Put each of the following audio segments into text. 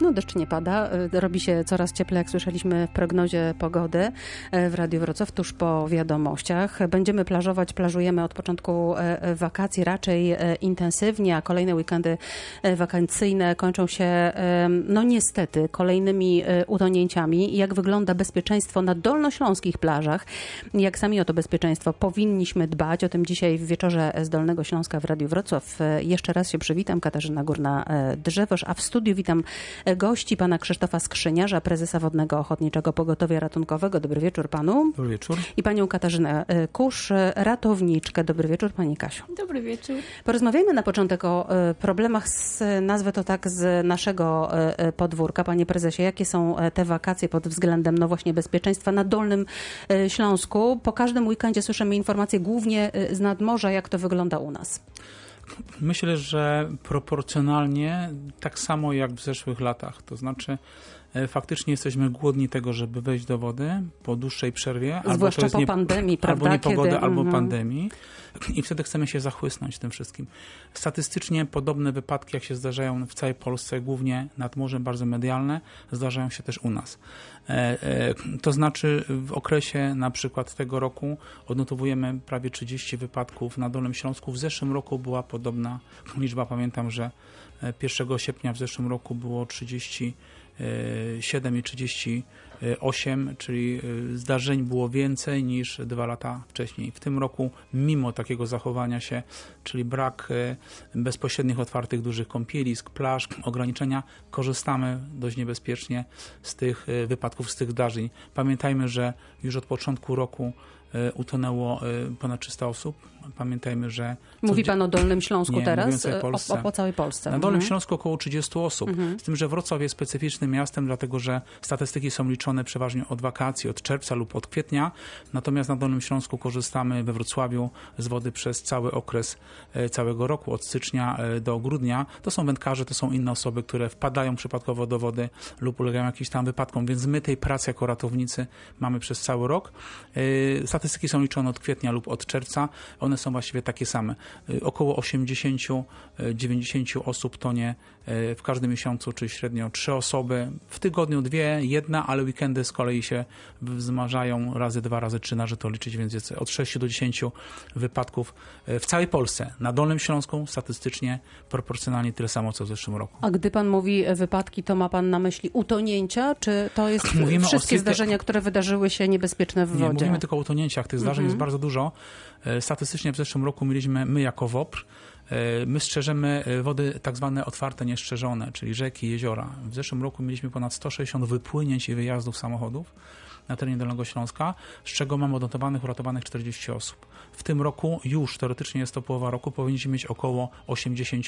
No deszcz nie pada, y, robi się coraz cieplej, jak słyszeliśmy w prognozie pogody y, w Radiu Wrocław, tuż po wiadomościach. Będziemy plażować, plażujemy od początku y, wakacji raczej intensywnie, a kolejne weekendy wakacyjne kończą się, no niestety, kolejnymi utonięciami. Jak wygląda bezpieczeństwo na dolnośląskich plażach? Jak sami o to bezpieczeństwo powinniśmy dbać? O tym dzisiaj w wieczorze z Dolnego Śląska w Radiu Wrocław. Jeszcze raz się przywitam, Katarzyna Górna-Drzewoż, a w studiu witam gości pana Krzysztofa Skrzyniarza, prezesa Wodnego Ochotniczego Pogotowia Ratunkowego. Dobry wieczór panu. Dobry wieczór. I panią Katarzynę e, Kusz, ratowniczkę. Dobry wieczór pani Kasiu. Dobry wieczór. Porozmawiajmy na początek o e, problemach z, nazwę to tak, z naszego e, podwórka. Panie prezesie, jakie są te wakacje pod względem, no właśnie, bezpieczeństwa na Dolnym Śląsku? Po każdym weekendzie słyszymy informacje głównie z nadmorza, jak to wygląda u nas. Myślę, że proporcjonalnie tak samo jak w zeszłych latach. To znaczy, faktycznie jesteśmy głodni tego, żeby wejść do wody po dłuższej przerwie. Zwłaszcza albo po nie, pandemii, prawda? Albo niepogody, Kiedy... albo mhm. pandemii. I wtedy chcemy się zachłysnąć tym wszystkim. Statystycznie podobne wypadki, jak się zdarzają w całej Polsce, głównie nad morzem, bardzo medialne, zdarzają się też u nas. E, e, to znaczy w okresie na przykład tego roku odnotowujemy prawie 30 wypadków na Dolnym Śląsku. W zeszłym roku była podobna liczba. Pamiętam, że 1 e, sierpnia w zeszłym roku było 37 i 30 8, czyli y, zdarzeń było więcej niż dwa lata wcześniej. W tym roku, mimo takiego zachowania się, czyli brak y, bezpośrednich otwartych dużych kąpielisk, plaż, ograniczenia, korzystamy dość niebezpiecznie z tych y, wypadków, z tych zdarzeń. Pamiętajmy, że już od początku roku utonęło ponad 300 osób Pamiętajmy, że... Mówi pan o Dolnym Śląsku nie, teraz? O, o, po całej Polsce. Na Dolnym mhm. Śląsku około 30 osób. Mhm. Z tym, że Wrocław jest specyficznym miastem, dlatego że statystyki są liczone przeważnie od wakacji, od czerwca lub od kwietnia. Natomiast na Dolnym Śląsku korzystamy we Wrocławiu z wody przez cały okres e, całego roku, od stycznia e, do grudnia. To są wędkarze, to są inne osoby, które wpadają przypadkowo do wody lub ulegają jakimś tam wypadkom, więc my tej pracy jako ratownicy mamy przez cały rok. E, statystyki są liczone od kwietnia lub od czerwca. One są właściwie takie same. Y, około 80-90 y, osób tonie y, w każdym miesiącu, czyli średnio 3 osoby. W tygodniu dwie, jedna, ale weekendy z kolei się wzmażają razy dwa, razy trzy, należy to liczyć, więc jest od 6 do 10 wypadków w całej Polsce. Na Dolnym Śląsku statystycznie proporcjonalnie tyle samo, co w zeszłym roku. A gdy pan mówi wypadki, to ma pan na myśli utonięcia, czy to jest Mówimy wszystkie zdarzenia, które wydarzyły się niebezpieczne w wodzie? Nie, mówimy tylko o utonięciach. Tych zdarzeń mhm. jest bardzo dużo. E, statystycznie w zeszłym roku mieliśmy my jako WOPR, e, my strzeżemy e, wody tak zwane otwarte, nieszczerzone, czyli rzeki, jeziora. W zeszłym roku mieliśmy ponad 160 wypłynięć i wyjazdów samochodów na terenie Dolnego Śląska, z czego mamy odnotowanych, uratowanych 40 osób. W tym roku już, teoretycznie jest to połowa roku, powinniśmy mieć około 80.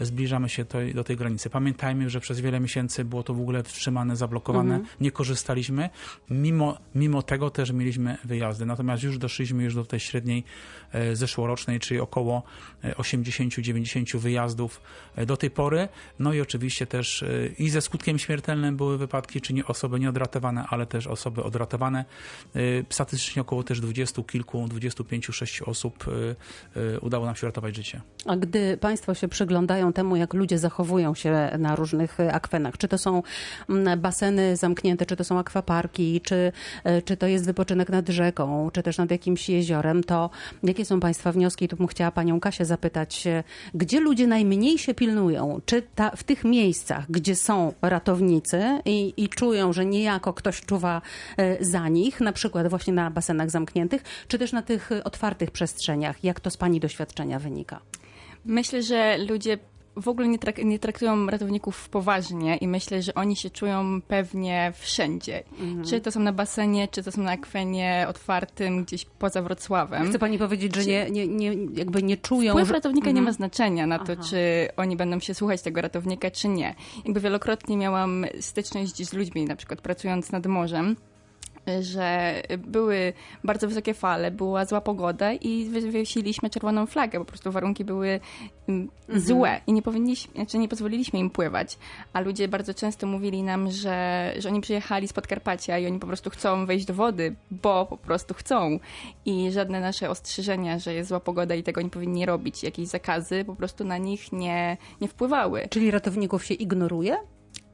Zbliżamy się tej, do tej granicy. Pamiętajmy, że przez wiele miesięcy było to w ogóle wstrzymane, zablokowane, mhm. nie korzystaliśmy. Mimo, mimo tego też mieliśmy wyjazdy. Natomiast już doszliśmy już do tej średniej e, zeszłorocznej, czyli około 80-90 e, wyjazdów e, do tej pory. No i oczywiście też i ze skutkiem śmiertelnym były wypadki, czy nie osoby nieodratowane, ale też osoby odratowane. Statystycznie około też 20 kilku, 25 sześciu osób y, y, udało nam się uratować życie. A gdy Państwo się przyglądają temu, jak ludzie zachowują się na różnych akwenach, czy to są mm, baseny zamknięte, czy to są akwaparki, czy, y, czy to jest wypoczynek nad rzeką, czy też nad jakimś jeziorem, to jakie są Państwa wnioski? Tu bym chciała Panią Kasię zapytać, gdzie ludzie najmniej się pilnują? Czy ta, w tych miejscach, gdzie są ratownicy i, i czują, że niejako ktoś czuwa za nich, na przykład właśnie na basenach zamkniętych, czy też na tych otwartych otwartych przestrzeniach. Jak to z Pani doświadczenia wynika? Myślę, że ludzie w ogóle nie, trak nie, traktują ratowników poważnie i myślę, że oni się czują pewnie wszędzie. Mhm. Czy to są na basenie, czy to są na akwenie otwartym gdzieś poza Wrocławem. Chce pani powiedzieć, że nie, nie, nie, jakby nie czują... Wpływ że... ratownika mhm. nie ma znaczenia na to, Aha. czy oni będą się słuchać tego ratownika, czy nie. Jakby wielokrotnie miałam styczność z ludźmi, na przykład pracując nad morzem, że były bardzo wysokie fale, była zła pogoda i wywiesiliśmy czerwoną flagę. Po prostu warunki były mm, mhm. złe i nie powinniśmy, znaczy nie pozwoliliśmy im pływać. A ludzie bardzo często mówili nam, że, że oni przyjechali z Podkarpacia i oni po prostu chcą wejść do wody, bo po prostu chcą. I żadne nasze ostrzeżenia, że jest zła pogoda i tego nie powinni robić, jakieś zakazy po prostu na nich nie, nie wpływały. Czyli ratowników się ignoruje?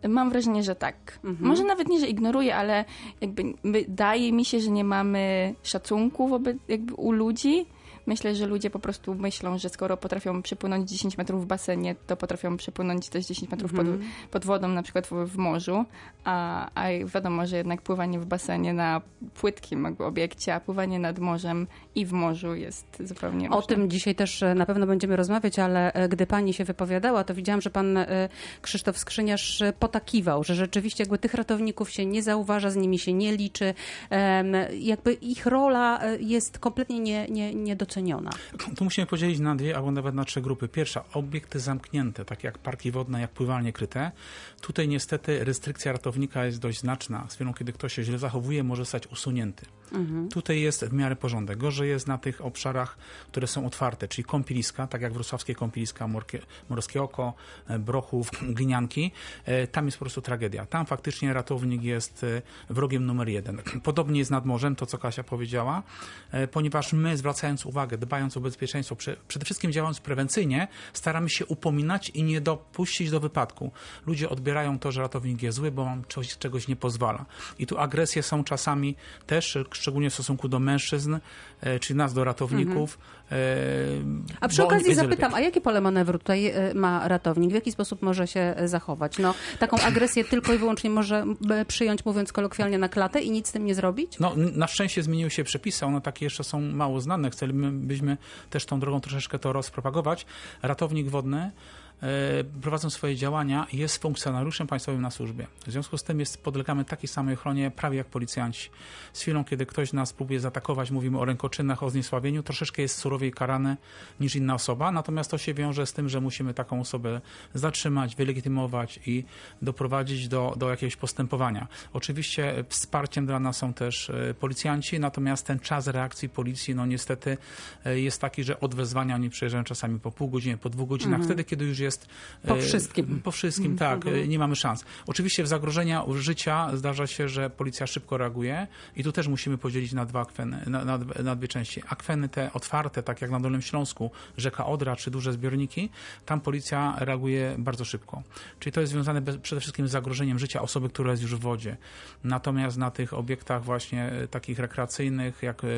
Mam wrażenie, że tak. Mhm. Może nawet nie, że ignoruję, ale jakby wydaje mi się, że nie mamy szacunku wobec jakby u ludzi Myślę, że ludzie po prostu myślą, że skoro potrafią przepłynąć 10 metrów w basenie, to potrafią przepłynąć też 10 metrów pod, mhm. pod wodą, na przykład w, w morzu, a, a wiadomo, że jednak pływanie w basenie na płytkim obiekcie, a pływanie nad morzem i w morzu jest zupełnie O różne. tym dzisiaj też e, na pewno będziemy rozmawiać, ale e, gdy pani się wypowiadała, to widziałam, że pan e, Krzysztof Skrzyniarz potakiwał, że rzeczywiście jakby tych ratowników się nie zauważa, z nimi się nie liczy, jakby ich rola jest kompletnie nie, nie, niedoceniana doceniona. Tu musimy podzielić na dwie albo nawet na trzy grupy. Pierwsza, obiekty zamknięte, takie jak parki wodne, jak pływalnie kryte. Tutaj niestety restrykcja ratownika jest dość znaczna. Z chwilą, kiedy ktoś się źle zachowuje, może zostać usunięty. Mhm. Tutaj jest w miarę porządek. Gorzej jest na tych obszarach, które są otwarte, czyli kąpieliska, tak jak wrocławskie kąpieliska, Morskie Oko, e, Brochów, Glinianki. E, tam jest po prostu tragedia. Tam faktycznie ratownik jest e, wrogiem numer jeden. Podobnie jest nad morzem, to co Kasia powiedziała, ponieważ my zwracając uwagę, dbając o bezpieczeństwo, przede wszystkim działając prewencyjnie, staramy się upominać i nie dopuścić do wypadku. Ludzie odbierają to, że ratownik jest zły, bo on czegoś, czegoś nie pozwala. I tu agresje są czasami też szczególnie w stosunku do mężczyzn, e, czy nas, do ratowników. Mhm. A przy okazji zapytam, a jakie pole manewru tutaj e, ma ratownik? W jaki sposób może się zachować? No, taką agresję tylko i wyłącznie może przyjąć, mówiąc kolokwialnie, na klatę i nic z tym nie zrobić? No, na szczęście zmieniły się przepisy, one takie jeszcze są mało znane. Chcielibyśmy też tą drogą troszeczkę to rozpropagować. Ratownik wodny prowadzą swoje działania, jest funkcjonariuszem państwowym na służbie. W związku z tym jest, podlegamy takiej samej ochronie prawie jak policjanci. Z chwilą, kiedy ktoś nas próbuje zaatakować, mówimy o rękoczynach, o zniesławieniu, troszeczkę jest surowiej karany niż inna osoba, natomiast to się wiąże z tym, że musimy taką osobę zatrzymać, wylegitymować i doprowadzić do, do jakiegoś postępowania. Oczywiście wsparciem dla nas są też e, policjanci, natomiast ten czas reakcji policji, no niestety e, jest taki, że od wezwania oni przyjeżdżają czasami po pół godziny, po dwóch godzinach, mhm. wtedy, kiedy już jest jest... Po e, wszystkim. Po wszystkim, mhm. tak. Mhm. Nie mamy szans. Oczywiście w zagrożenia życia zdarza się, że policja szybko reaguje i tu też musimy podzielić na dwa akweny, na, na, na dwie części. Akweny te otwarte, tak jak na Dolnym Śląsku, rzeka Odra czy duże zbiorniki, tam policja reaguje bardzo szybko. Czyli to jest związane bez, przede wszystkim z zagrożeniem życia osoby, która jest już w wodzie. Natomiast na tych obiektach właśnie e, takich rekreacyjnych, jak e,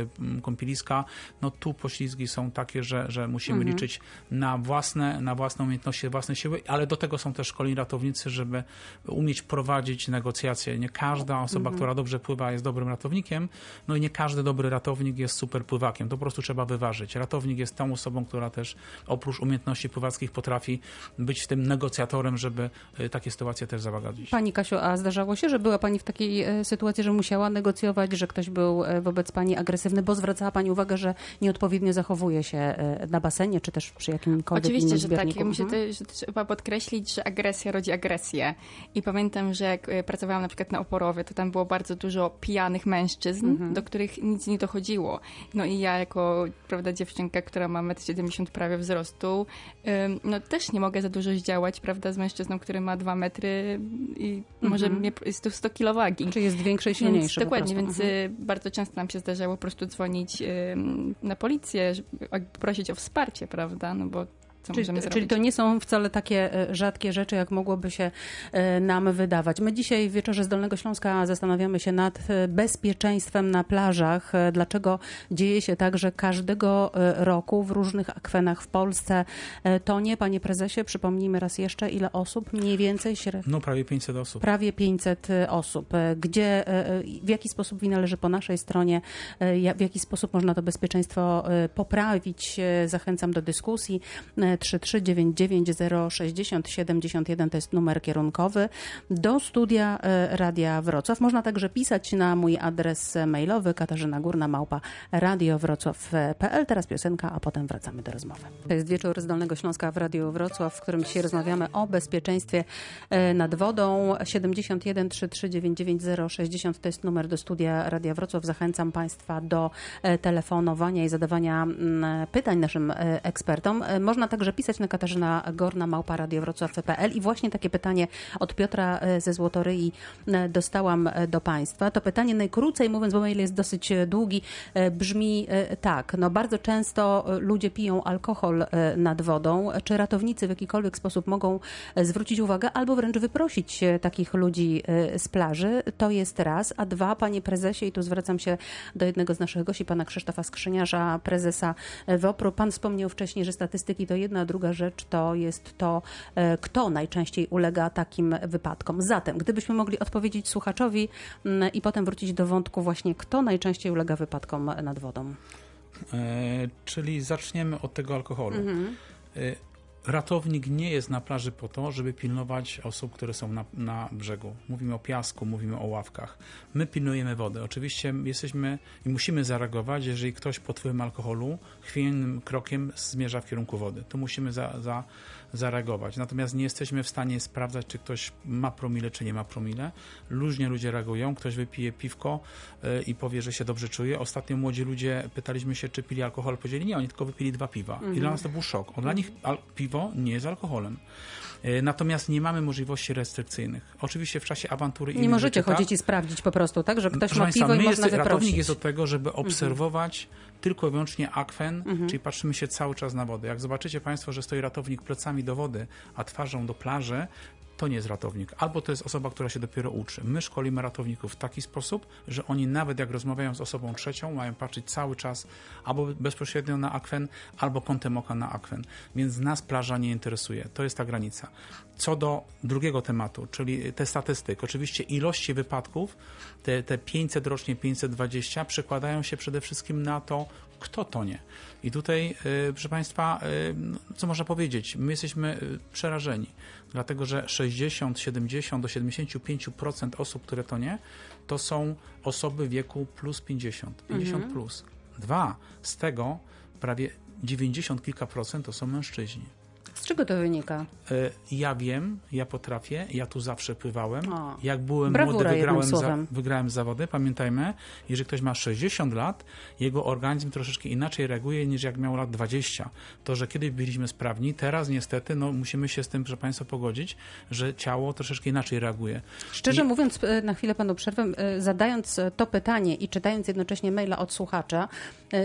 kąpieliska, no tu poślizgi są takie, że, że musimy mhm. liczyć na własne, na własną umiejętność się własne siły, ale do tego są też szkoleni ratownicy, żeby umieć prowadzić negocjacje. Nie każda osoba, mhm. która dobrze pływa, jest dobrym ratownikiem, no i nie każdy dobry ratownik jest super pływakiem. To po prostu trzeba wyważyć. Ratownik jest tą osobą, która też oprócz umiejętności pływackich potrafi być tym negocjatorem, żeby y, takie sytuacje też załagodzić. Pani Kasiu, a zdarzało się, że była Pani w takiej e, sytuacji, że musiała negocjować, że ktoś był e, wobec Pani agresywny, bo zwracała Pani uwagę, że nieodpowiednio zachowuje się e, na basenie, czy też przy jakimkolwiek Oczywiście, innym że tak. Ja mhm że trzeba podkreślić, że agresja rodzi agresję. I pamiętam, że jak e, pracowałam na przykład na Oporowie, to tam było bardzo dużo pijanych mężczyzn, mhm. do których nic nie dochodziło. No i ja jako, prawda, dziewczynka, która ma 1,70 m prawie wzrostu, no też nie mogę za dużo zdziałać, prawda, z mężczyzną, który ma 2 metry i mhm. może mnie, jest to 100 kilo wagi. Czy jest większy i silniejszy. Więc, dokładnie, więc mhm. bardzo często nam się zdarzało po prostu dzwonić na policję, prosić o wsparcie, prawda, no bo co czyli, możemy zrobić. Czyli to nie są wcale takie e, rzadkie rzeczy, jak mogłoby się e, nam wydawać. My dzisiaj w Wieczorze z Dolnego Śląska zastanawiamy się nad e, bezpieczeństwem na plażach. Dlaczego dzieje się tak, że każdego roku w różnych akwenach w Polsce tonie, panie prezesie, przypomnijmy raz jeszcze, ile osób mniej więcej średnio? No prawie 500 osób. Prawie 500 osób. Gdzie, w jaki sposób wina leży po naszej stronie, w jaki sposób można to bezpieczeństwo poprawić? Zachęcam do dyskusji 3399 060 71 to jest numer kierunkowy do studia e, Radia Wrocław. Można także pisać na mój adres mailowy Katarzyna Górna małpa radiowrocław.pl. Teraz piosenka, a potem wracamy do rozmowy. To jest wieczór z Dolnego Śląska w Radiu Wrocław, w którym dzisiaj rozmawiamy o bezpieczeństwie e, nad wodą. 71 3399 060 to jest numer do studia Radia Wrocław. Zachęcam Państwa do e, telefonowania i zadawania mm, pytań naszym ekspertom. Można także także pisać na Katarzyna Gorna, małpa radiowrocław.pl i właśnie takie pytanie od Piotra e, ze Złotoryi e, dostałam e, do Państwa. To pytanie najkrócej mówiąc, bo mail jest dosyć długi, brzmi tak. No bardzo często ludzie piją alkohol nad wodą. Czy ratownicy w jakikolwiek sposób mogą zwrócić uwagę albo wręcz wyprosić takich ludzi z plaży? To jest raz. A dwa, panie prezesie, i tu zwracam się do jednego z naszych gości, pana Krzysztofa Skrzyniarza, prezesa WOPR-u. Pan wspomniał wcześniej, że statystyki to jedna, a druga rzecz to jest to, kto najczęściej ulega takim wypadkom. Zatem, gdybyśmy mogli odpowiedzieć słuchaczowi mm, i potem wrócić do wątku właśnie, kto najczęściej ulega wypadkom nad wodą. E, czyli zaczniemy od tego alkoholu. Mhm. E, ratownik nie jest na plaży po to, żeby pilnować osób, które są na, na, brzegu. Mówimy o piasku, mówimy o ławkach. My pilnujemy wody. Oczywiście jesteśmy i musimy zareagować, jeżeli ktoś pod wpływem alkoholu chwiejnym krokiem zmierza w kierunku wody. To musimy za, za zareagować. Natomiast nie jesteśmy w stanie sprawdzać, czy ktoś ma promile, czy nie ma promile. Różnie ludzie reagują. Ktoś wypije piwko y, i powie, że się dobrze czuje. Ostatnio młodzi ludzie pytaliśmy się, czy pili alkohol. Powiedzieli, nie, oni tylko wypili dwa piwa. I dla mhm. nas to był szok. O, dla nich piwo nie jest alkoholem. Y, natomiast nie mamy możliwości restrykcyjnych. Oczywiście w czasie awantury... Nie możecie chodzić tak? i sprawdzić po prostu, tak? Że ktoś ma Państwa, piwo i można jest, wyprosić. Ratownik jest od tego, żeby mhm. obserwować tylko i wyłącznie akwen, mhm. czyli patrzymy się cały czas na wodę. Jak zobaczycie Państwo, że stoi ratownik plecami do wody, a twarzą do plaży, to nie jest ratownik. Albo to jest osoba, która się dopiero uczy. My szkolimy ratowników w taki sposób, że oni nawet jak rozmawiają z osobą trzecią, mają patrzeć cały czas albo bezpośrednio na akwen, albo kątem oka na akwen. Więc nas plaża nie interesuje. To jest ta granica. Co do drugiego tematu, czyli te statystyki. Oczywiście ilości wypadków, te, te 500 rocznie, 520 przekładają się przede wszystkim na to, kto tonie. I tutaj, y, proszę Państwa, y, co można powiedzieć? My jesteśmy y, przerażeni, dlatego że 60, 70 do 75% osób, które tonie, to są osoby wieku plus 50, 50 mhm. plus. Dwa, z tego prawie 90 kilka procent to są mężczyźni. Czego to wynika? E, ja wiem, ja potrafię, ja tu zawsze pływałem. O, Jak byłem młody, wygrałem, za, wygrałem zawody. Pamiętajmy, jeżeli ktoś ma 60 lat, jego organizm troszeczkę inaczej reaguje niż jak miał lat 20. To, że kiedyś byliśmy sprawni, teraz niestety no, musimy się z tym, proszę Państwa, pogodzić, że ciało troszeczkę inaczej reaguje. Szczerze I... mówiąc, e, na chwilę Panu przerwę, e, zadając to pytanie i czytając jednocześnie maila od słuchacza,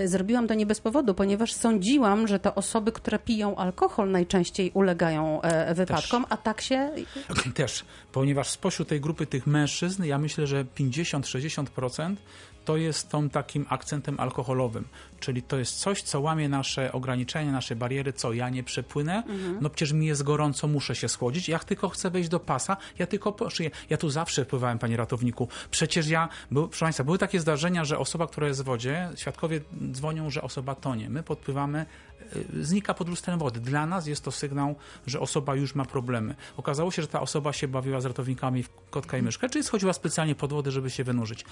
zrobiłam to nie bez powodu, ponieważ sądziłam, że to osoby, które piją alkohol najczęściej ulegają e, wypadkom, Też. a tak się... Też, ponieważ spośród tej grupy tych mężczyzn, ja myślę, że 50-60% to jest tą takim akcentem alkoholowym, czyli to jest coś, co łamie nasze ograniczenia, nasze bariery, co ja nie przepłynę, mhm. no przecież mi jest gorąco, muszę się schłodzić, jak tylko chcę wejść do pasa, ja tylko poszyję. Ja tu zawsze wpływałem, panie ratowniku, przecież ja, był, proszę Państwa, były takie zdarzenia, że osoba, która jest w wodzie, świadkowie dzwonią, że osoba tonie, my podpływamy, znika pod lustrem wody. Dla nas jest to sygnał, że osoba już ma problemy. Okazało się, że ta osoba się bawiła z ratownikami w kotka i myszkę, czyli schodziła specjalnie pod wodę, żeby się wynurzyć.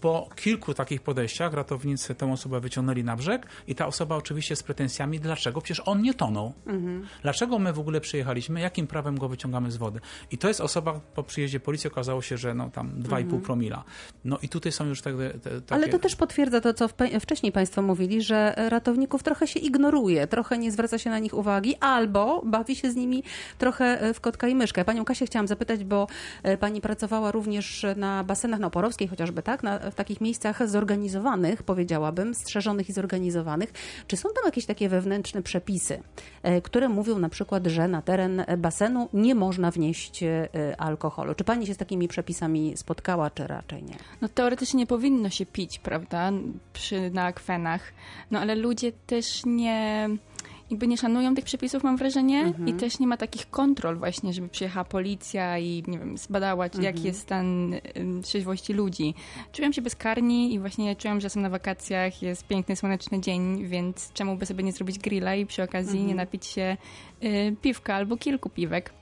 Po kilku takich podejściach ratownicy tę osobę wyciągnęli na brzeg i ta osoba oczywiście z pretensjami, dlaczego? Przecież on nie tonął. Mhm. Dlaczego my w ogóle przyjechaliśmy? Jakim prawem go wyciągamy z wody? I to jest osoba, po przyjeździe policji okazało się, że no tam 2,5 mhm. promila. No i tutaj są już te, te, takie... Ale to też potwierdza to, co wcześniej Państwo mówili, że ratowników trochę się ignoruje, trochę nie zwraca się na nich uwagi, albo bawi się z nimi trochę w kotka i myszkę. Panią Kasię chciałam zapytać, bo e, Pani pracowała również na basenach na Oporowskiej chociażby, tak? Na, w takich miejscach zorganizowanych, powiedziałabym, strzeżonych i zorganizowanych. Czy są tam jakieś takie wewnętrzne przepisy, e, które mówią na przykład, że na teren basenu nie można wnieść e, alkoholu? Czy pani się z takimi przepisami spotkała, czy raczej nie? No teoretycznie nie powinno się pić, prawda, przy, na akwenach, no ale ludzie też nie jakby nie szanują tych przepisów, mam wrażenie, mhm. i też nie ma takich kontrol właśnie, żeby przyjechała policja i nie wiem, zbadała, mhm. jaki jest stan trzeźwości ludzi. Czułem się bezkarni i właśnie czułem, że jestem na wakacjach, jest piękny, słoneczny dzień, więc czemu by sobie nie zrobić grilla i przy okazji mhm. nie napić się y, piwka albo kilku piwek.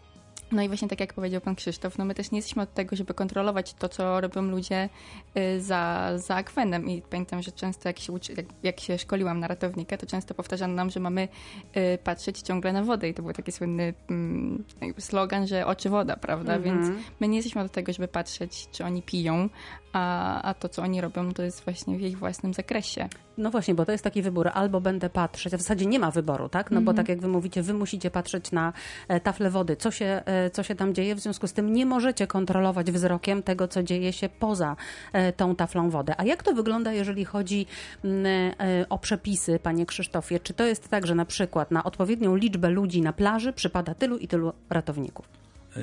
No i właśnie tak jak powiedział pan Krzysztof, no my też nie jesteśmy od tego, żeby kontrolować to, co robią ludzie y, za, za akwenem. I pamiętam, że często jak się, uczy, jak, jak się szkoliłam na ratownika, to często powtarzano nam, że mamy y, patrzeć ciągle na wodę. I to był taki słynny mm, slogan, że oczy woda, prawda? -hmm. Więc my nie jesteśmy od tego, żeby patrzeć, czy oni piją, a, a to, co oni robią, to jest właśnie w ich własnym zakresie. No właśnie, bo to jest taki wybór. Albo będę patrzeć, a w zasadzie nie ma wyboru, tak? No bo tak jak wy mówicie, wy musicie patrzeć na e, taflę wody, co się, e, co się tam dzieje, w związku z tym nie możecie kontrolować wzrokiem tego, co dzieje się poza e, tą taflą wody. A jak to wygląda, jeżeli chodzi mm, o przepisy, panie Krzysztofie? Czy to jest tak, że na przykład na odpowiednią liczbę ludzi na plaży przypada tylu i tylu ratowników?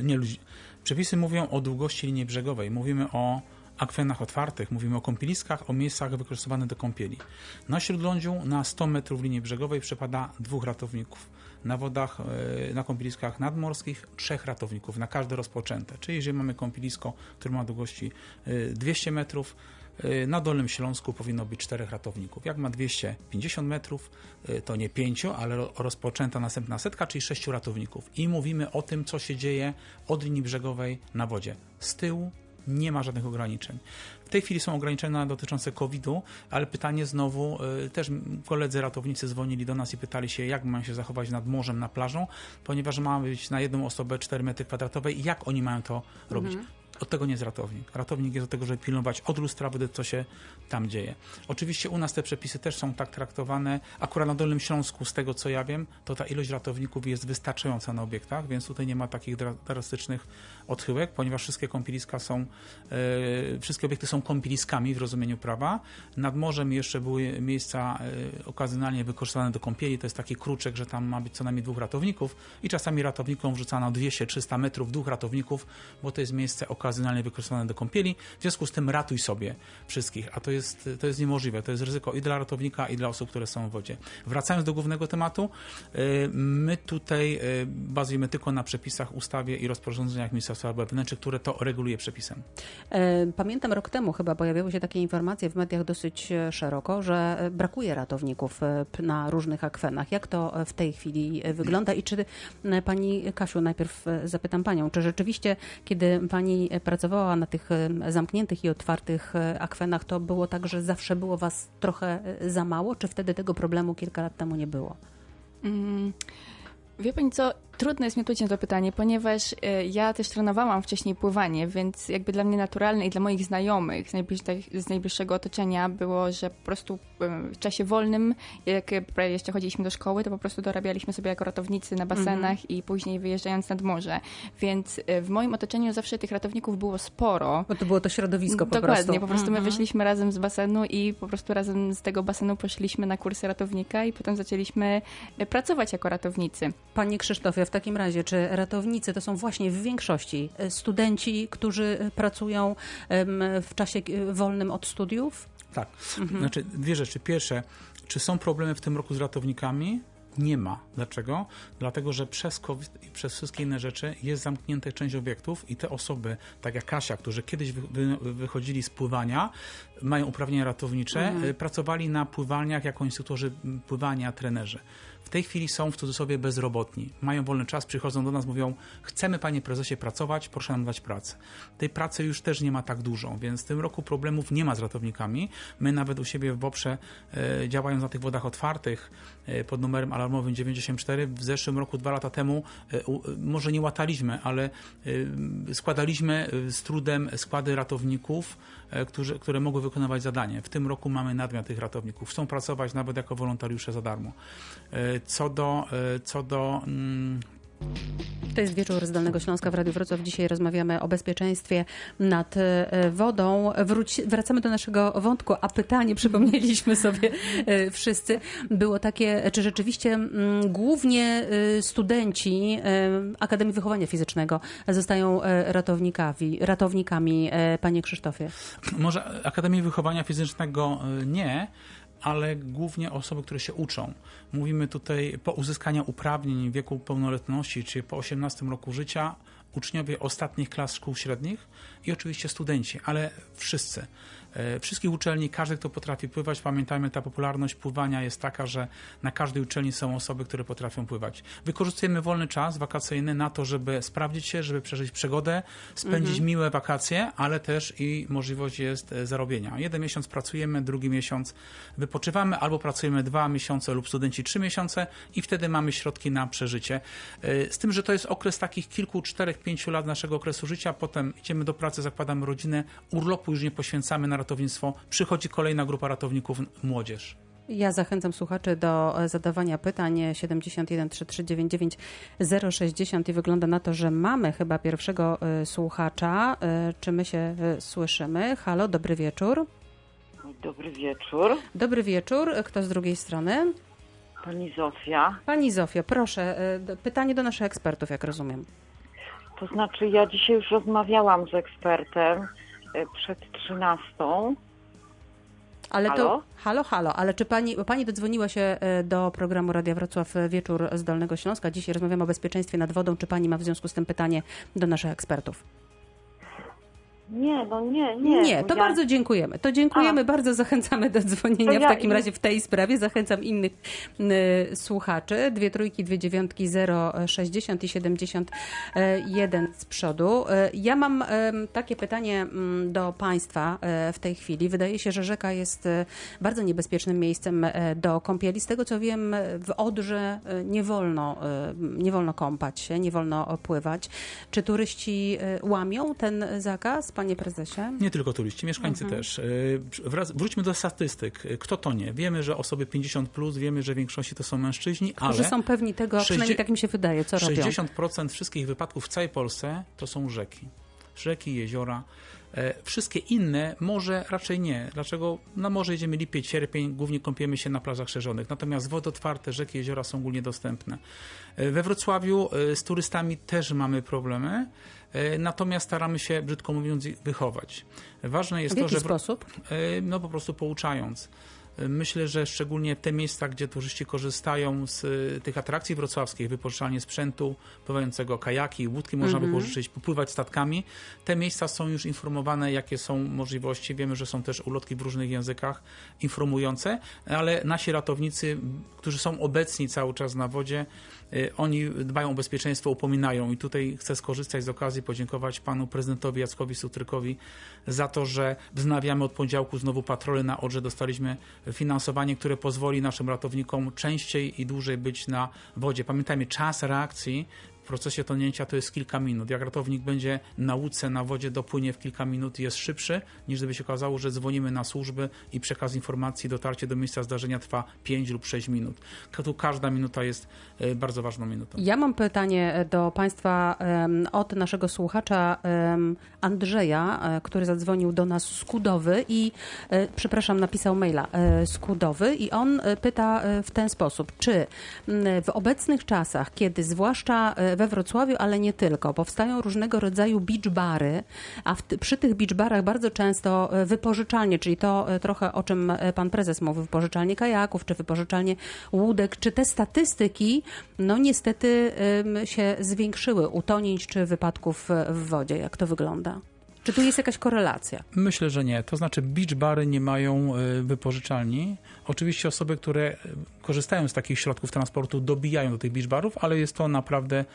Nie ludzi. Przepisy mówią o długości linii brzegowej. Mówimy o akwenach otwartych, mówimy o kąpieliskach, o miejscach wykorzystywanych do kąpieli. Na śródlądziu na 100 metrów linii brzegowej przypada dwóch ratowników. Na wodach, e, na kąpieliskach nadmorskich trzech ratowników, na każde rozpoczęte. Czyli jeżeli mamy kąpielisko, które ma długości 200 e, metrów, e, na Dolnym Śląsku powinno być czterech ratowników. Jak ma 250 metrów, to nie pięciu, ale rozpoczęta następna setka, czyli sześciu ratowników. I mówimy o tym, co się dzieje od linii brzegowej na wodzie. Z tyłu, nie ma żadnych ograniczeń. W tej chwili są ograniczenia dotyczące COVID-u, ale pytanie znowu, y, też koledzy ratownicy dzwonili do nas i pytali się, jak mają się zachować nad morzem, na plażą, ponieważ ma być na jedną osobę 4 metry kwadratowe i jak oni mają to robić. Mhm. Od tego nie jest ratownik. Ratownik jest od tego, żeby pilnować od lustra wody, co się tam dzieje. Oczywiście u nas te przepisy też są tak traktowane. Akurat na Dolnym Śląsku, z tego co ja wiem, to ta ilość ratowników jest wystarczająca na obiektach, więc tutaj nie ma takich drastycznych odchyłek, ponieważ wszystkie kąpieliska są, e, wszystkie obiekty są kąpieliskami w rozumieniu prawa. Nad morzem jeszcze były miejsca e, okazjonalnie wykorzystywane do kąpieli. To jest taki kruczek, że tam ma być co najmniej dwóch ratowników i czasami ratownikom wrzucano 200-300 metrów dwóch ratowników, bo to jest miejsce okazjonalne okazjonalnie wykorzystywane do kąpieli. W związku z tym ratuj sobie wszystkich, a to jest, to jest niemożliwe. To jest ryzyko i dla ratownika, i dla osób, które są w wodzie. Wracając do głównego tematu, y, my tutaj y, bazujemy tylko na przepisach, ustawie i rozporządzeniach Ministerstwa Spraw Wewnętrznych, które to reguluje przepisem. E, pamiętam rok temu chyba pojawiły się takie informacje w mediach dosyć e, szeroko, że e, brakuje ratowników na różnych akwenach. Jak to w tej chwili wygląda i czy pani Kasiu, najpierw zapytam panią, czy rzeczywiście, kiedy pani pracowała na tych zamkniętych i otwartych e, akwenach, to było tak, że zawsze było was trochę e, za mało, czy wtedy tego problemu kilka lat temu nie było? Mm. Wie pani co, trudno jest mi odpowiedzieć na to pytanie, ponieważ e, ja też trenowałam wcześniej pływanie, więc jakby dla mnie naturalne i dla moich znajomych z, z najbliższego otoczenia było, że po prostu w czasie wolnym, jak jeszcze chodziliśmy do szkoły, to po prostu dorabialiśmy sobie jako ratownicy na basenach mhm. i później wyjeżdżając nad morze. Więc e, w moim otoczeniu zawsze tych ratowników było sporo. Bo to było to środowisko po Dokładnie, prostu. Dokładnie, po prostu my mhm. wyszliśmy razem z basenu i po prostu razem z tego basenu poszliśmy na kursy ratownika i potem zaczęliśmy e, pracować jako ratownicy. Panie Krzysztofie, w takim razie, czy ratownicy to są właśnie w większości e, studenci, którzy pracują w czasie wolnym od studiów? Tak. Mhm. Znaczy, dwie rzeczy. Pierwsze, czy są problemy w tym roku z ratownikami? Nie ma. Dlaczego? Dlatego, że przez COVID i przez wszystkie inne rzeczy jest zamknięta część obiektów i te osoby, tak jak Kasia, którzy kiedyś wy, wychodzili z pływania, mają uprawnienia ratownicze, mhm. Pracowali na pływalniach jako instruktorzy pływania, trenerzy w tej chwili są w cudzysłowie bezrobotni. Mają wolny czas, przychodzą do nas, mówią: Chcemy, panie prezesie, pracować, proszę nam dać pracę. Tej pracy już też nie ma tak dużo, więc w tym roku problemów nie ma z ratownikami. My nawet u siebie w Boprze, e, działając na tych wodach otwartych e, pod numerem alarmowym 94, w zeszłym roku, dwa lata temu, e, może nie łataliśmy, ale składaliśmy z trudem składy ratowników, którzy, które mogły wykonywać zadanie. W tym roku mamy nadmiar tych ratowników. Chcą pracować nawet jako wolontariusze za darmo. Co do, e, co do mm, to jest wieczór z Dolnego Śląska w Radiu Wrocław. Dzisiaj rozmawiamy o bezpieczeństwie nad e, wodą. Wróci, wracamy do naszego wątku, a pytanie przypomnieliśmy sobie e, wszyscy. Było takie, czy rzeczywiście mm, głównie studenci Akademii Wychowania Fizycznego zostają ratownikami, ratownikami panie Krzysztofie? Może Akademii Wychowania Fizycznego nie, ale głównie osoby, które się uczą. Mówimy tutaj po uzyskaniu uprawnień w wieku pełnoletności, czyli po 18 roku życia, uczniowie ostatnich klas szkół średnich i oczywiście studenci, ale wszyscy. E, wszystkich uczelni, każdy, kto potrafi pływać, pamiętajmy, ta popularność pływania jest taka, że na każdej uczelni są osoby, które potrafią pływać. Wykorzystujemy wolny czas wakacyjny na to, żeby sprawdzić się, żeby przeżyć przygodę, spędzić mhm. miłe wakacje, ale też i możliwość jest e, zarobienia. Jeden miesiąc pracujemy, drugi miesiąc wypoczywamy, albo pracujemy dwa miesiące lub studenci trzy miesiące i wtedy mamy środki na przeżycie. E, z tym, że to jest okres takich kilku, czterech, pięciu lat naszego okresu życia, potem idziemy do pracy, zakładamy rodzinę, urlopu już nie poświęcamy na ratownictwo, przychodzi kolejna grupa ratowników, młodzież. Ja zachęcam słuchaczy do e, zadawania pytań 71 3399 060 i wygląda na to, że mamy chyba pierwszego e, słuchacza. E, czy my się słyszymy? Halo, dobry wieczór. Dobry wieczór. Dobry wieczór. Kto z drugiej strony? Pani Zofia. Pani Zofia, proszę, pytanie do naszych ekspertów, jak rozumiem. To znaczy, ja dzisiaj już rozmawiałam z ekspertem przed 13 ale halo? to. Halo, halo, ale czy pani, pani dodzwoniła się e, do programu Radia Wrocław Wieczór z Dolnego Śląska? Dzisiaj rozmawiamy o bezpieczeństwie nad wodą. Czy pani ma w związku z tym pytanie do naszych ekspertów? Nie, no nie, nie. Nie, to ja... bardzo dziękujemy. To dziękujemy, A. bardzo zachęcamy do dzwonienia ja... w takim razie w tej sprawie. Zachęcam innych y, słuchaczy. Dwie trójki, dwie dziewiątki, 060 i 71 z przodu. Y, ja mam y, takie pytanie mm, do Państwa w tej chwili. Wydaje się, że rzeka jest bardzo niebezpiecznym miejscem do kąpieli. Z tego co wiem, w Odrze nie wolno, nie wolno kąpać się, nie wolno pływać. Czy turyści łamią ten zakaz? Panie prezesie? Nie tylko turyści, mieszkańcy mhm. też. E, wraz, wróćmy do statystyk. Kto to nie? Wiemy, że osoby 50+, plus, wiemy, że w większości to są mężczyźni, Którzy ale... Którzy są pewni tego, 60, przynajmniej tak mi się wydaje, co 60% robią. 60% wszystkich wypadków w całej Polsce to są rzeki. Rzeki, jeziora. E, wszystkie inne może raczej nie. Dlaczego? Na morze jedziemy lipiec, sierpień, głównie kąpiemy się na plażach szerzonych. Natomiast wody otwarte, rzeki, jeziora są ogólnie dostępne. E, we Wrocławiu z turystami też mamy problemy. E, natomiast staramy się, brzydko mówiąc, wychować. Ważne jest w to, że. Sposób? E, no po prostu pouczając. Myślę, że szczególnie te miejsca, gdzie turyści korzystają z y, tych atrakcji wrocławskich, wypożyczalnie sprzętu pływającego, kajaki, łódki można mm -hmm. wypożyczyć, popływać statkami, te miejsca są już informowane, jakie są możliwości. Wiemy, że są też ulotki w różnych językach informujące, ale nasi ratownicy, którzy są obecni cały czas na wodzie, y, oni dbają o bezpieczeństwo, upominają i tutaj chcę skorzystać z okazji, podziękować panu prezydentowi Jackowi Sutrykowi za to, że wznawiamy od poniedziałku znowu patrole na Odrze. Dostaliśmy finansowanie, które pozwoli naszym ratownikom częściej i dłużej być na wodzie. Pamiętajmy, czas reakcji w procesie tonięcia to jest kilka minut. Jak ratownik będzie na łódce, na wodzie, dopłynie w kilka minut i jest szybszy, niż gdyby się okazało, że dzwonimy na służby i przekaz informacji, dotarcie do miejsca zdarzenia trwa 5 lub 6 minut. Tu każda minuta jest e, bardzo ważną minutą. Ja mam pytanie do Państwa od naszego słuchacza Andrzeja, e, który zadzwonił do nas z Kudowy i, e, przepraszam, napisał maila z Kudowy i on pyta w ten sposób, czy w obecnych czasach, kiedy zwłaszcza we Wrocławiu, ale nie tylko. Powstają różnego rodzaju beach bary, a w, przy tych beach barach bardzo często e, wypożyczalnie, czyli to e, trochę o czym e, pan prezes mówił, wypożyczalnie kajaków, czy wypożyczalnie łódek, czy te statystyki, no niestety się zwiększyły utonięć czy wypadków w wodzie. Jak to wygląda? Czy tu jest jakaś korelacja? Myślę, że nie. To znaczy beach bary nie mają wypożyczalni. Oczywiście osoby, które korzystają z takich środków transportu, dobijają do tych beach barów, ale jest to naprawdę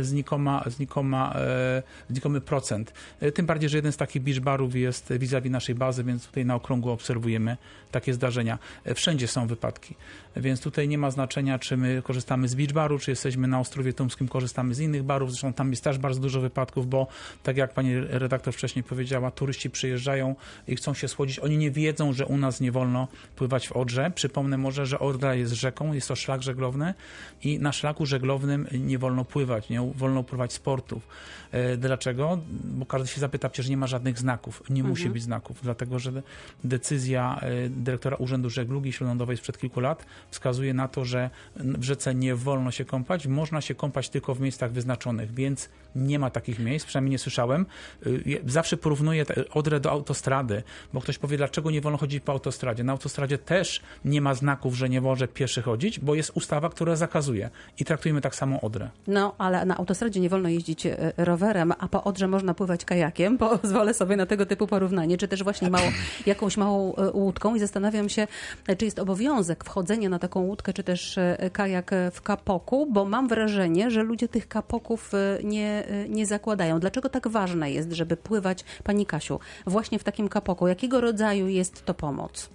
znikoma, znikoma, e, znikomy procent. Tym bardziej, że jeden z takich beach barów jest vis-a-vis naszej bazy, więc tutaj na okrągło obserwujemy takie zdarzenia. Wszędzie są wypadki, więc tutaj nie ma znaczenia, czy my korzystamy z beach baru, czy jesteśmy na Ostrowie Tumskim, korzystamy z innych barów. Zresztą tam jest też bardzo dużo wypadków, bo tak jak pani redaktor wcześniej powiedziała, turyści przyjeżdżają i chcą się schłodzić. Oni nie wiedzą, że u nas nie wolno pływać w Odrze. Przypomnę może, że Odra jest rzeką, jest to szlak żeglowny i na szlaku żeglownym nie wolno pływać, nie wolno pływać sportów. E, dlaczego? Bo każdy się zapyta, przecież nie ma żadnych znaków. Nie mhm. musi być znaków, dlatego że decyzja e, dyrektora Urzędu Żeglugi Śródlądowej sprzed kilku lat wskazuje na to, że w rzece nie wolno się kąpać, można się kąpać tylko w miejscach wyznaczonych, więc nie ma takich miejsc, przynajmniej nie słyszałem. E, zawsze porównuję Odrę do autostrady, bo ktoś powie, dlaczego nie wolno chodzić po autostradzie. Na autostradzie też nie ma znaków, że nie może pieszy chodzić, bo jest ustawa, która zakazuje. I traktujemy tak samo Odrę. No, ale na autostradzie nie wolno jeździć rowerem rowerem, a po Odrze można pływać kajakiem, pozwolę sobie na tego typu porównanie, czy też właśnie mało, jakąś małą e, łódką i zastanawiam się, czy jest obowiązek wchodzenia na taką łódkę, czy też e, kajak w kapoku, bo mam wrażenie, że ludzie tych kapoków e, nie, nie zakładają. Dlaczego tak ważne jest, żeby pływać, Pani Kasiu, właśnie w takim kapoku? Jakiego rodzaju jest to pomoc?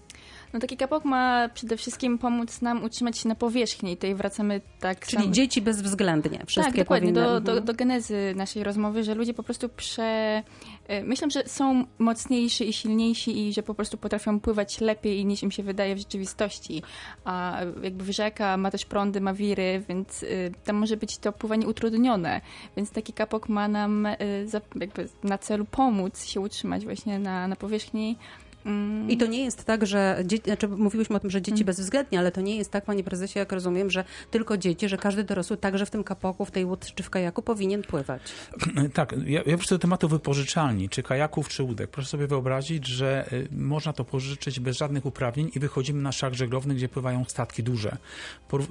No taki kapok ma przede wszystkim pomóc nam utrzymać się na powierzchni. Tutaj wracamy tak Czyli sam... dzieci bezwzględnie. Wszystkie tak, dokładnie. Powinny... Do, do, mhm. do genezy naszej rozmowy, że ludzie po prostu prze... E, myślę, że są mocniejsi i silniejsi i że po prostu potrafią pływać lepiej niż im się wydaje w rzeczywistości. A jakby rzeka ma też prądy, ma wiry, więc y, tam może być to pływanie utrudnione. Więc taki kapok ma nam y, jakby na celu pomóc się utrzymać właśnie na, na powierzchni i to nie jest tak, że dzieci, znaczy mówiłyśmy o tym, że dzieci mm. bezwzględnie, ale to nie jest tak, panie prezesie, jak rozumiem, że tylko dzieci, że każdy dorosły także w tym kapoku, w tej łódce czy w kajaku powinien pływać. Tak, ja, ja do tematu wypożyczalni, czy kajaków, czy łódek. Proszę sobie wyobrazić, że y, można to pożyczyć bez żadnych uprawnień i wychodzimy na szlak żeglowny, gdzie pływają statki duże.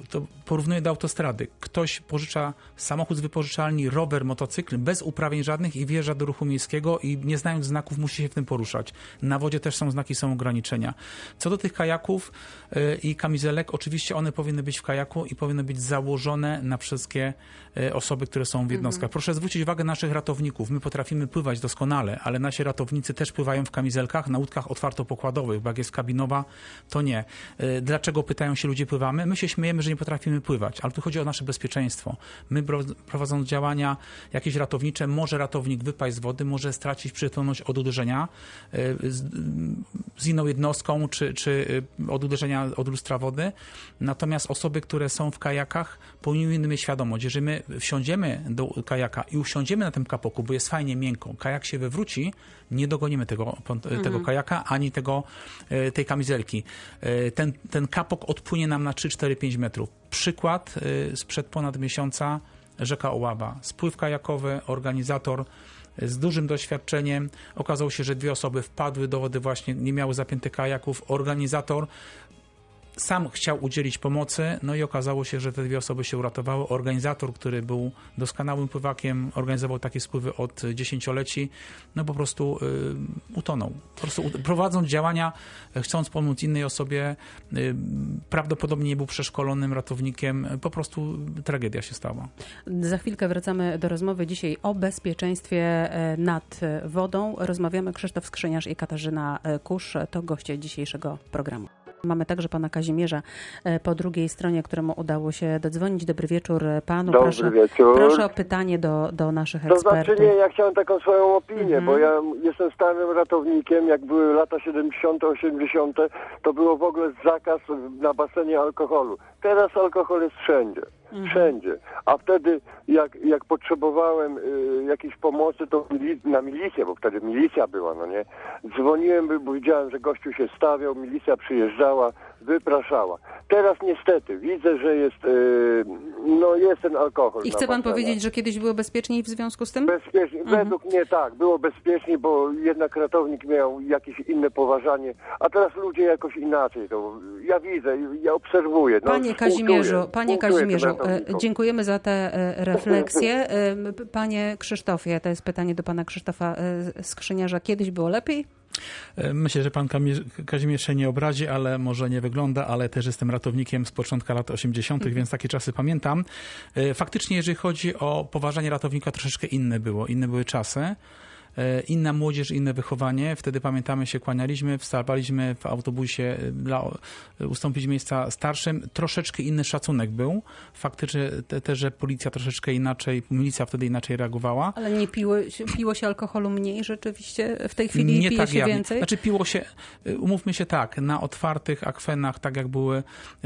To porównuję do autostrady. Ktoś pożycza samochód z wypożyczalni, rower, motocykl bez uprawnień żadnych i wjeżdża do ruchu miejskiego i nie znając znaków musi się w tym poruszać. Na wodzie też są znaki, są ograniczenia. Co do tych kajaków y, i kamizelek, oczywiście one powinny być w kajaku i powinny być założone na wszystkie osoby, które są w jednostkach. Mhm. Proszę zwrócić uwagę naszych ratowników. My potrafimy pływać doskonale, ale nasi ratownicy też pływają w kamizelkach na łódkach otwartopokładowych, bo jak jest kabinowa, to nie. Y, dlaczego pytają się ludzie pływamy? My się śmiejemy, że nie potrafimy pływać, ale tu chodzi o nasze bezpieczeństwo. My prowadząc działania jakieś ratownicze, może ratownik wypaść z wody, może stracić przytomność od uderzenia z inną jednostką, czy, czy od uderzenia od lustra wody. Natomiast osoby, które są w kajakach, powinny mieć świadomość, jeżeli my wsiądziemy do kajaka i usiądziemy na tym kapoku, bo jest fajnie miękko, kajak się wywróci, nie dogonimy tego, tego mhm. kajaka, ani tego, y, tej kamizelki. Y, ten, ten kapok odpłynie nam na 3, 4, 5 metrów. Przykład sprzed ponad miesiąca rzeka Oława. Spływ kajakowy, organizator z dużym doświadczeniem. Okazało się, że dwie osoby wpadły do wody właśnie, nie miały zapiętych kajaków. Organizator sam chciał udzielić pomocy, no i okazało się, że te dwie osoby się uratowały. Organizator, który był doskonałym pływakiem, organizował takie spływy od dziesięcioleci, no po prostu y, utonął. Po prostu prowadząc działania, chcąc pomóc innej osobie, y, prawdopodobnie nie był przeszkolonym ratownikiem, po prostu tragedia się stała. Za chwilkę wracamy do rozmowy dzisiaj o bezpieczeństwie e, nad wodą. Rozmawiamy Krzysztof Skrzyniarz i Katarzyna e, Kusz, to goście dzisiejszego programu. Mamy także pana Kazimierza e, po drugiej stronie, któremu udało się dodzwonić. Dobry wieczór e, panu. Dobry proszę, wieczór. Proszę o pytanie do, do naszych ekspertów. To znaczy nie, ja chciałem taką swoją opinię, mm -hmm. bo ja jestem starym ratownikiem. Jak były lata 70., 80., to było w ogóle zakaz na basenie alkoholu. Teraz alkohol jest wszędzie. Mhm. Wszędzie. A wtedy, jak, jak potrzebowałem y, jakiejś pomocy, to na milicję, bo wtedy milicja była, no nie? Dzwoniłem, bo widziałem, że gościu się stawiał, milicja przyjeżdżała, wypraszała. Teraz niestety widzę, że jest, y, no jest ten alkohol. I chce pan powiedzieć, że kiedyś było bezpieczniej w związku z tym? Bezpiecznie. Mhm. Według mnie tak, było bezpieczniej, bo jednak ratownik miał jakieś inne poważanie, a teraz ludzie jakoś inaczej. To ja widzę, ja obserwuję. No, panie Kazimierzu, panie Kazimierzu, e, dziękujemy za te e, refleksje. E, panie Krzysztofie, to jest pytanie do pana Krzysztofa Skrzyniarza. Kiedyś było lepiej? Myślę, że pan Kazimierz się nie obrazi, ale może nie wygląda, ale też jestem ratownikiem z początku lat 80., mhm. więc takie czasy pamiętam. Faktycznie, jeżeli chodzi o poważanie ratownika, troszeczkę inne było, inne były czasy. E, inna młodzież, inne wychowanie. Wtedy pamiętamy się, kłanialiśmy, wstawaliśmy w autobusie e, dla e, ustąpić miejsca starszym. Troszeczkę inny szacunek był. Faktycznie te, te, że policja troszeczkę inaczej, milicja wtedy inaczej reagowała. Ale nie piło, piło się alkoholu mniej rzeczywiście? W tej chwili nie pije tak się jawnie. więcej? Znaczy piło się, umówmy się tak, na otwartych akwenach, tak jak były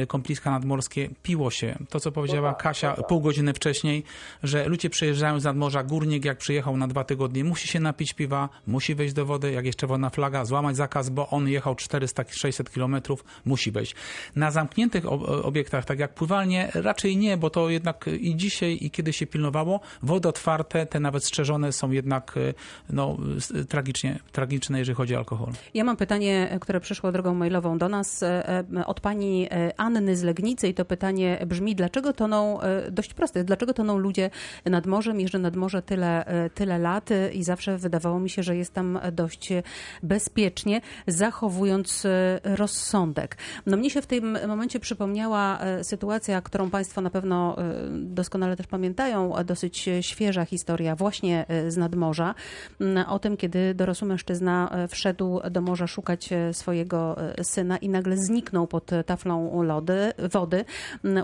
kompliska nadmorskie, piło się. To, co powiedziała Kasia pół godziny wcześniej, że ludzie przyjeżdżają z nadmorza, górnik jak przyjechał na dwa tygodnie, musi się napić piwa, musi wejść do wody, jak jest czerwona flaga, złamać zakaz, bo on jechał 400-600 kilometrów, musi wejść. Na zamkniętych obiektach, tak jak pływalnie, raczej nie, bo to jednak i dzisiaj, i kiedy się pilnowało, wody otwarte, te nawet strzeżone są jednak e, no, tragicznie, tragiczne, jeżeli chodzi o alkohol. Ja mam pytanie, które przyszło drogą mailową do nas e, e, od pani Anny z Legnicy i to pytanie brzmi, dlaczego toną, dość proste, dlaczego toną ludzie nad morzem, jeżdżą nad morze tyle, tyle lat i zawsze w Wydawało mi się, że jest tam dość bezpiecznie, zachowując e, rozsądek. No mnie się w tym momencie przypomniała e, sytuacja, którą Państwo na pewno e, doskonale też pamiętają, dosyć świeża historia właśnie z nadmorza, o tym, kiedy dorosły mężczyzna wszedł do morza szukać swojego syna i nagle zniknął pod taflą lody, wody.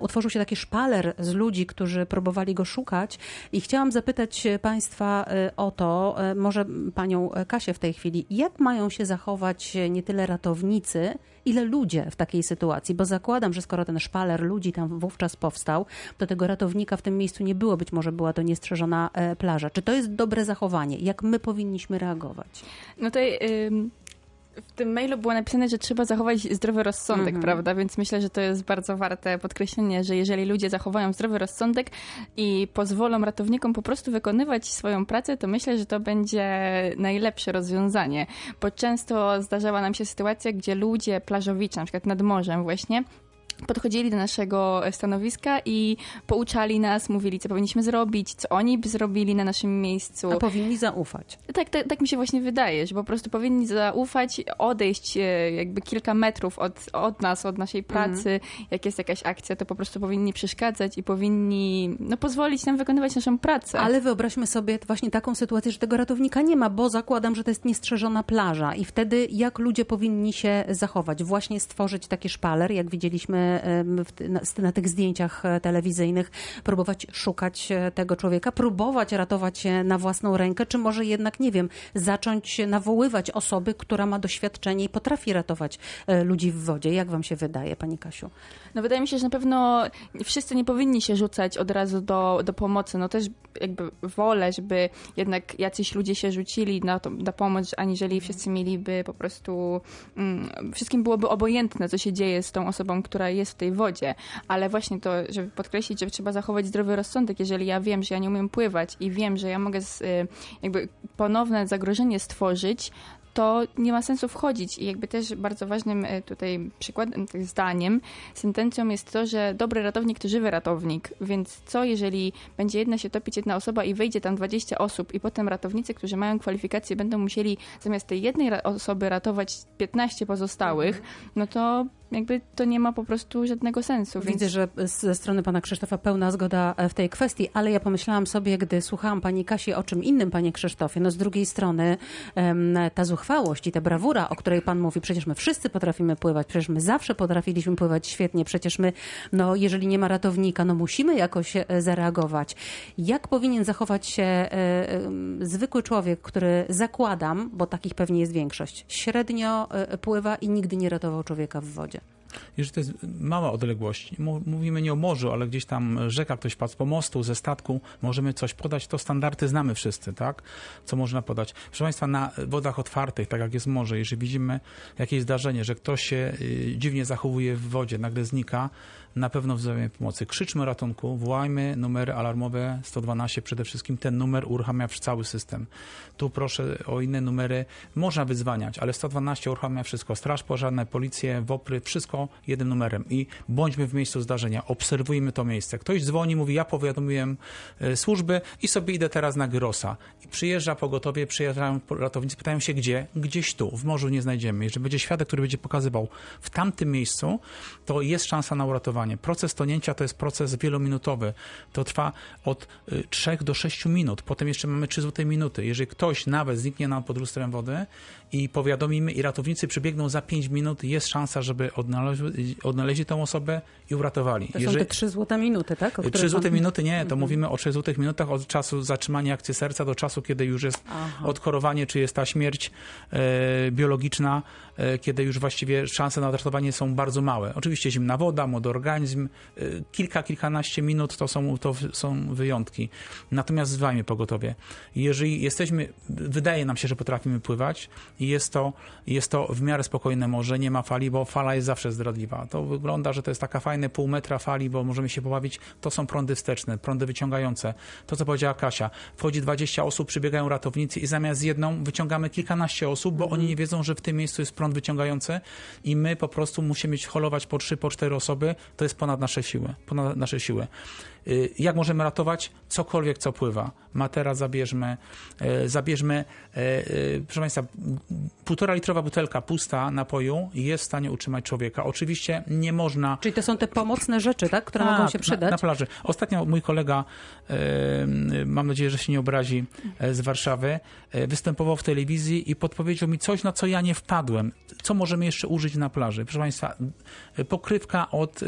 Utworzył się taki szpaler z ludzi, którzy próbowali go szukać i chciałam zapytać Państwa o to, może Panią Kasię w tej chwili, jak mają się zachować nie tyle ratownicy, ile ludzie w takiej sytuacji, bo zakładam, że skoro ten szpaler ludzi tam wówczas powstał, to tego ratownika w tym miejscu nie było, być może była to niestrzeżona e, plaża. Czy to jest dobre zachowanie? Jak my powinniśmy reagować? No tutaj w tym mailu było napisane, że trzeba zachować zdrowy rozsądek, -hmm. prawda? Więc myślę, że to jest bardzo warte podkreślenie, że jeżeli ludzie zachowają zdrowy rozsądek i pozwolą ratownikom po prostu wykonywać swoją pracę, to myślę, że to będzie najlepsze rozwiązanie. Bo często zdarzała nam się sytuacja, gdzie ludzie plażowicze, na przykład nad morzem właśnie, podchodzili do naszego stanowiska i pouczali nas, mówili, co powinniśmy zrobić, co oni by zrobili na naszym miejscu. A powinni zaufać. Tak, tak, tak mi się właśnie wydaje, że po prostu powinni zaufać, odejść e, jakby kilka metrów od, od nas, od naszej pracy. Mhm. Jak jest jakaś akcja, to po prostu powinni przeszkadzać i powinni no, pozwolić nam wykonywać naszą pracę. Ale wyobraźmy sobie właśnie taką sytuację, że tego ratownika nie ma, bo zakładam, że to jest niestrzeżona plaża i wtedy jak ludzie powinni się zachować? Właśnie stworzyć taki szpaler, jak widzieliśmy na, tych zdjęciach e, telewizyjnych, próbować szukać e, tego człowieka, próbować ratować na własną rękę, czy może jednak, nie wiem, zacząć nawoływać osoby, która ma doświadczenie i potrafi ratować e, ludzi w wodzie. Jak wam się wydaje, pani Kasiu? No wydaje mi się, że na pewno wszyscy nie powinni się rzucać od razu do, do pomocy. No też jakby wolę, żeby jednak jacyś ludzie się rzucili na, to, na pomoc, aniżeli wszyscy mieliby po prostu, mm, wszystkim byłoby obojętne, co się dzieje z tą osobą, która jest w tej wodzie. Ale właśnie to, żeby podkreślić, że trzeba zachować zdrowy rozsądek, jeżeli ja wiem, że ja nie umiem pływać i wiem, że ja mogę z, y, jakby ponowne zagrożenie stworzyć, to nie ma sensu wchodzić. I jakby też bardzo ważnym e, tutaj przykładem, tak zdaniem, sentencją jest to, że dobry ratownik to żywy ratownik. Więc co, jeżeli będzie jedna się topić jedna osoba i wejdzie tam 20 osób i potem ratownicy, którzy mają kwalifikacje, będą musieli zamiast tej jednej osoby ratować 15 pozostałych, mhm. no to jakby to nie ma po prostu żadnego sensu. Widzę, więc... że ze strony pana Krzysztofa pełna zgoda e, w tej kwestii, ale ja pomyślałam sobie, gdy słuchałam pani Kasi o czym innym, panie Krzysztofie, no z drugiej strony ta zuchwałość i ta brawura, o której pan mówi, przecież my wszyscy potrafimy pływać, przecież my zawsze potrafiliśmy pływać świetnie, przecież my, no jeżeli nie ma ratownika, no musimy jakoś e, zareagować. Jak powinien zachować się e, zwykły człowiek, który zakładam, bo takich pewnie jest większość, średnio pływa i nigdy nie ratował człowieka w wodzie? Jeżeli to jest mała odległość, mówimy nie o morzu, ale gdzieś tam rzeka, ktoś padł z pomostu, ze statku, możemy coś podać, to standardy znamy wszyscy, tak? Co można podać. Proszę Państwa, na wodach otwartych, tak jak jest morze, jeżeli widzimy jakieś zdarzenie, że ktoś się y, dziwnie zachowuje w wodzie, nagle znika, na pewno wzywamy pomocy. Krzyczmy ratunku, wołajmy numery alarmowe 112, przede wszystkim ten numer uruchamia cały system. Tu proszę o inne numery, można wyzwaniać, ale 112 uruchamia wszystko. Straż pożarna, policję, WOPRY, wszystko jednym numerem i bądźmy w miejscu zdarzenia, obserwujmy to miejsce. Ktoś dzwoni, mówi, ja powiadomiłem e, służby i sobie idę teraz na Grosa. I przyjeżdża pogotowie, przyjeżdżają ratownicy, pytają się gdzie? Gdzieś tu, w morzu nie znajdziemy. Jeżeli będzie świadek, który będzie pokazywał w tamtym miejscu, to jest szansa na uratowanie Proces tonięcia to jest proces wielominutowy. To trwa od 3 y, do 6 minut. Potem jeszcze mamy 3 złote minuty. Jeżeli ktoś nawet zniknie nam pod lustrem wody i powiadomimy i ratownicy przybiegną za 5 minut, jest szansa, żeby odnaleźli, odnaleźli tą osobę i uratowali. To Jeżeli... są te 3 złote minuty, tak? 3 złote pan... minuty nie, to mhm. mówimy o 3 złotych minutach od czasu zatrzymania akcji serca do czasu, kiedy już jest Aha. odchorowanie, czy jest ta śmierć e, biologiczna, e, kiedy już właściwie szanse na odratowanie są bardzo małe. Oczywiście zimna woda, młody organizm, e, kilka, kilkanaście minut to są, to są wyjątki. Natomiast zwajmy pogotowie. Jeżeli jesteśmy, wydaje nam się, że potrafimy pływać i jest to, jest to w miarę spokojne morze, nie ma fali, bo fala jest zawsze zdradliwa. To wygląda, że to jest taka fajne pół metra fali, bo możemy się pobawić. To są prądy wsteczne, prądy wyciągające. To, co powiedziała Kasia. Wchodzi 20 osób, przybiegają ratownicy i zamiast jedną wyciągamy kilkanaście osób, bo oni nie wiedzą, że w tym miejscu jest prąd wyciągający i my po prostu musimy holować po trzy, po cztery osoby. To jest ponad nasze siły. Ponad nasze siły. Y, jak możemy ratować? Cokolwiek, co pływa. Matera zabierzmy, e, zabierzmy, e, proszę Państwa, półtora litrowa butelka pusta napoju jest w stanie utrzymać człowieka. Oczywiście nie można... Czyli to są te pomocne rzeczy, tak, które mogą się przydać? Na, na plaży. Ostatnio mój kolega, mam nadzieję, że się nie obrazi, z Warszawy, występował w telewizji i podpowiedział mi coś, na co ja nie wpadłem. Co możemy jeszcze użyć na plaży? Proszę Państwa, pokrywka od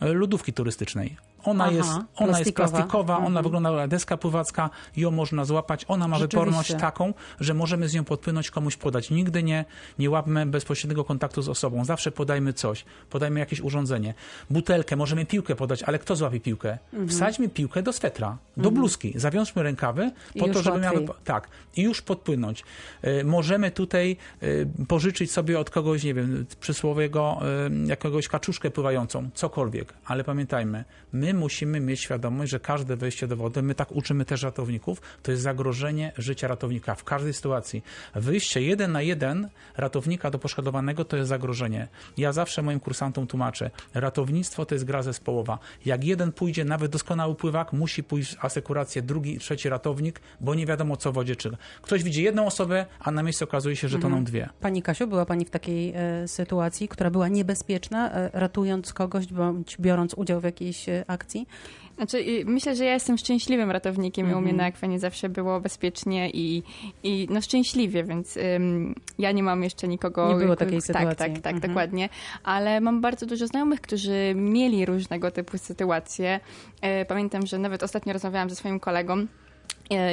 lodówki turystycznej. Ona, Aha, jest, ona jest plastikowa. plastikowa, ona Mhm. wygląda jak deska pływacka, ją można złapać, ona ma wyporność taką, że możemy z nią podpłynąć, komuś podać. Nigdy nie, nie łapmy bezpośredniego kontaktu z osobą, zawsze podajmy coś, podajmy jakieś urządzenie. Butelkę, możemy piłkę podać, ale kto złapie piłkę? Mhm. Wsadźmy piłkę do swetra, do bluzki, zawiążmy rękawy I po już to, żeby miały... Tak, i już podpłynąć. Y, Możemy tutaj y, pożyczyć sobie od kogoś, nie wiem, przysłowiego y, jakiegoś kaczuszkę pływającą, cokolwiek, ale pamiętajmy, my musimy mieć świadomość, że każde wejście do wody, my tak uczymy też ratowników, to jest zagrożenie życia ratownika w każdej sytuacji. Wyjście jeden na jeden ratownika do poszkodowanego to jest zagrożenie. Ja zawsze moim kursantom tłumaczę, ratownictwo to jest gra zespołowa. Jak jeden pójdzie, nawet doskonały pływak, musi pójść w asekurację drugi, trzeci ratownik, bo nie wiadomo co w wodzie czyha. Ktoś widzi jedną osobę, a na miejscu okazuje się, że toną dwie. Pani Kasiu, była Pani w takiej e, sytuacji, która była niebezpieczna, e, ratując kogoś bądź biorąc udział w jakiejś e, akcji? Znaczy, y, myślę, że ja jestem szczęśliwym ratownikiem i u mnie na akwenie zawsze było bezpiecznie i, i no szczęśliwie, więc ym, ja nie mam jeszcze nikogo... Nie było takiej tak, sytuacji. Tak, tak, Mhm. dokładnie. Ale mam bardzo dużo znajomych, którzy mieli różnego typu sytuacje. E, pamiętam, że nawet ostatnio rozmawiałam ze swoim kolegą,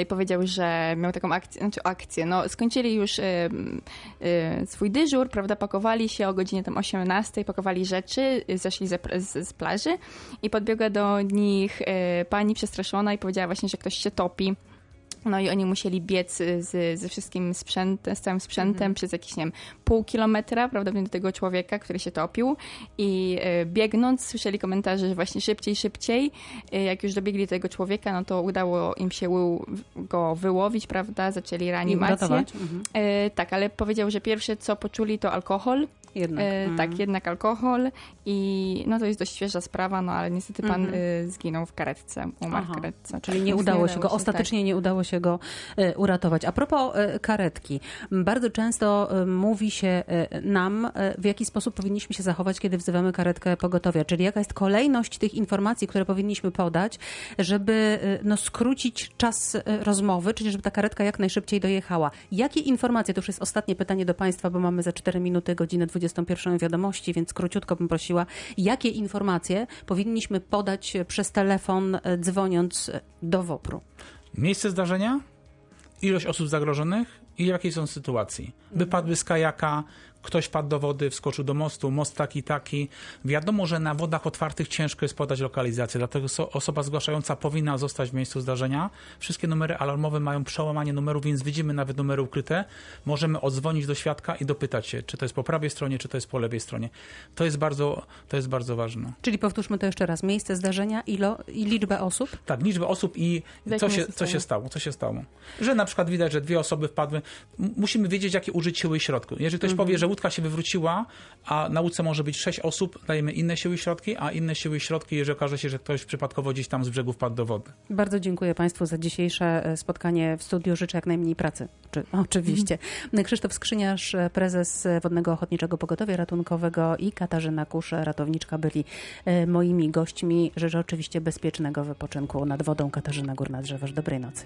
i powiedział, że miał taką akcję, znaczy akcję, no skończyli już e, e, swój dyżur, prawda, pakowali się o godzinie tam 18, pakowali rzeczy, e, zeszli ze, z, z plaży i podbiegła do nich e, pani przestraszona i powiedziała właśnie, że ktoś się topi. No i oni musieli biec z, ze wszystkim sprzętem, z całym sprzętem przez jakieś, nie wiem, pół kilometra prawdopodobnie do tego człowieka, który się topił i e, biegnąc słyszeli komentarze, że właśnie szybciej, szybciej. E, jak już dobiegli do tego człowieka, no to udało im się go wyłowić, prawda, zaczęli reanimację. Mhm. E, tak, ale powiedział, że pierwsze co poczuli to alkohol. Jednak. Mhm. Tak, jednak alkohol i no to jest dość świeża sprawa, no ale niestety pan Mhm. zginął w karetce, umarł Aha. w karetce. Czyli tak, nie udało się go, tak. ostatecznie nie udało się go e, uratować. A propos e, karetki. Bardzo często e, mówi się nam, w jaki sposób powinniśmy się zachować, kiedy wzywamy karetkę pogotowia. Czyli jaka jest kolejność tych informacji, które powinniśmy podać, żeby no, skrócić czas rozmowy, czyli żeby ta karetka jak najszybciej dojechała. Jakie informacje, to już jest ostatnie pytanie do Państwa, bo mamy za 4 minuty godzinę 21 wiadomości, więc króciutko bym prosiła, jakie informacje powinniśmy podać przez telefon, dzwoniąc do WOPR-u? Miejsce zdarzenia, ilość osób zagrożonych i jakiej są sytuacji. Wypadły z kajaka, ktoś padł do wody, wskoczył do mostu, most taki, taki. Wiadomo, że na wodach otwartych ciężko jest podać lokalizację, dlatego so- osoba zgłaszająca powinna zostać w miejscu zdarzenia. Wszystkie numery alarmowe mają przełamanie numerów, więc widzimy nawet numery ukryte. Możemy odzwonić do świadka i dopytać się, czy to jest po prawej stronie, czy to jest po lewej stronie. To jest bardzo, to jest bardzo ważne. Czyli powtórzmy to jeszcze raz. Miejsce zdarzenia ilo, i liczbę osób. Tak, liczbę osób i co się, co się stało, co się stało. Że na przykład widać, że dwie osoby wpadły. Musimy wiedzieć, jakie użyć siły i środków. Jeżeli ktoś powie, że łódka się wywróciła, a na łódce może być sześć osób, dajemy inne siły i środki, a inne siły i środki, jeżeli okaże się, że ktoś przypadkowo gdzieś tam z brzegu wpadł do wody. Bardzo dziękuję Państwu za dzisiejsze e, spotkanie w studiu. Życzę jak najmniej pracy. Czy, oczywiście. Krzysztof Skrzyniarz, e, prezes Wodnego Ochotniczego Pogotowia Ratunkowego i Katarzyna Kusz, ratowniczka, byli e, moimi gośćmi. Życzę oczywiście bezpiecznego wypoczynku nad wodą. Katarzyna Górna-Drzewoż. Dobrej nocy.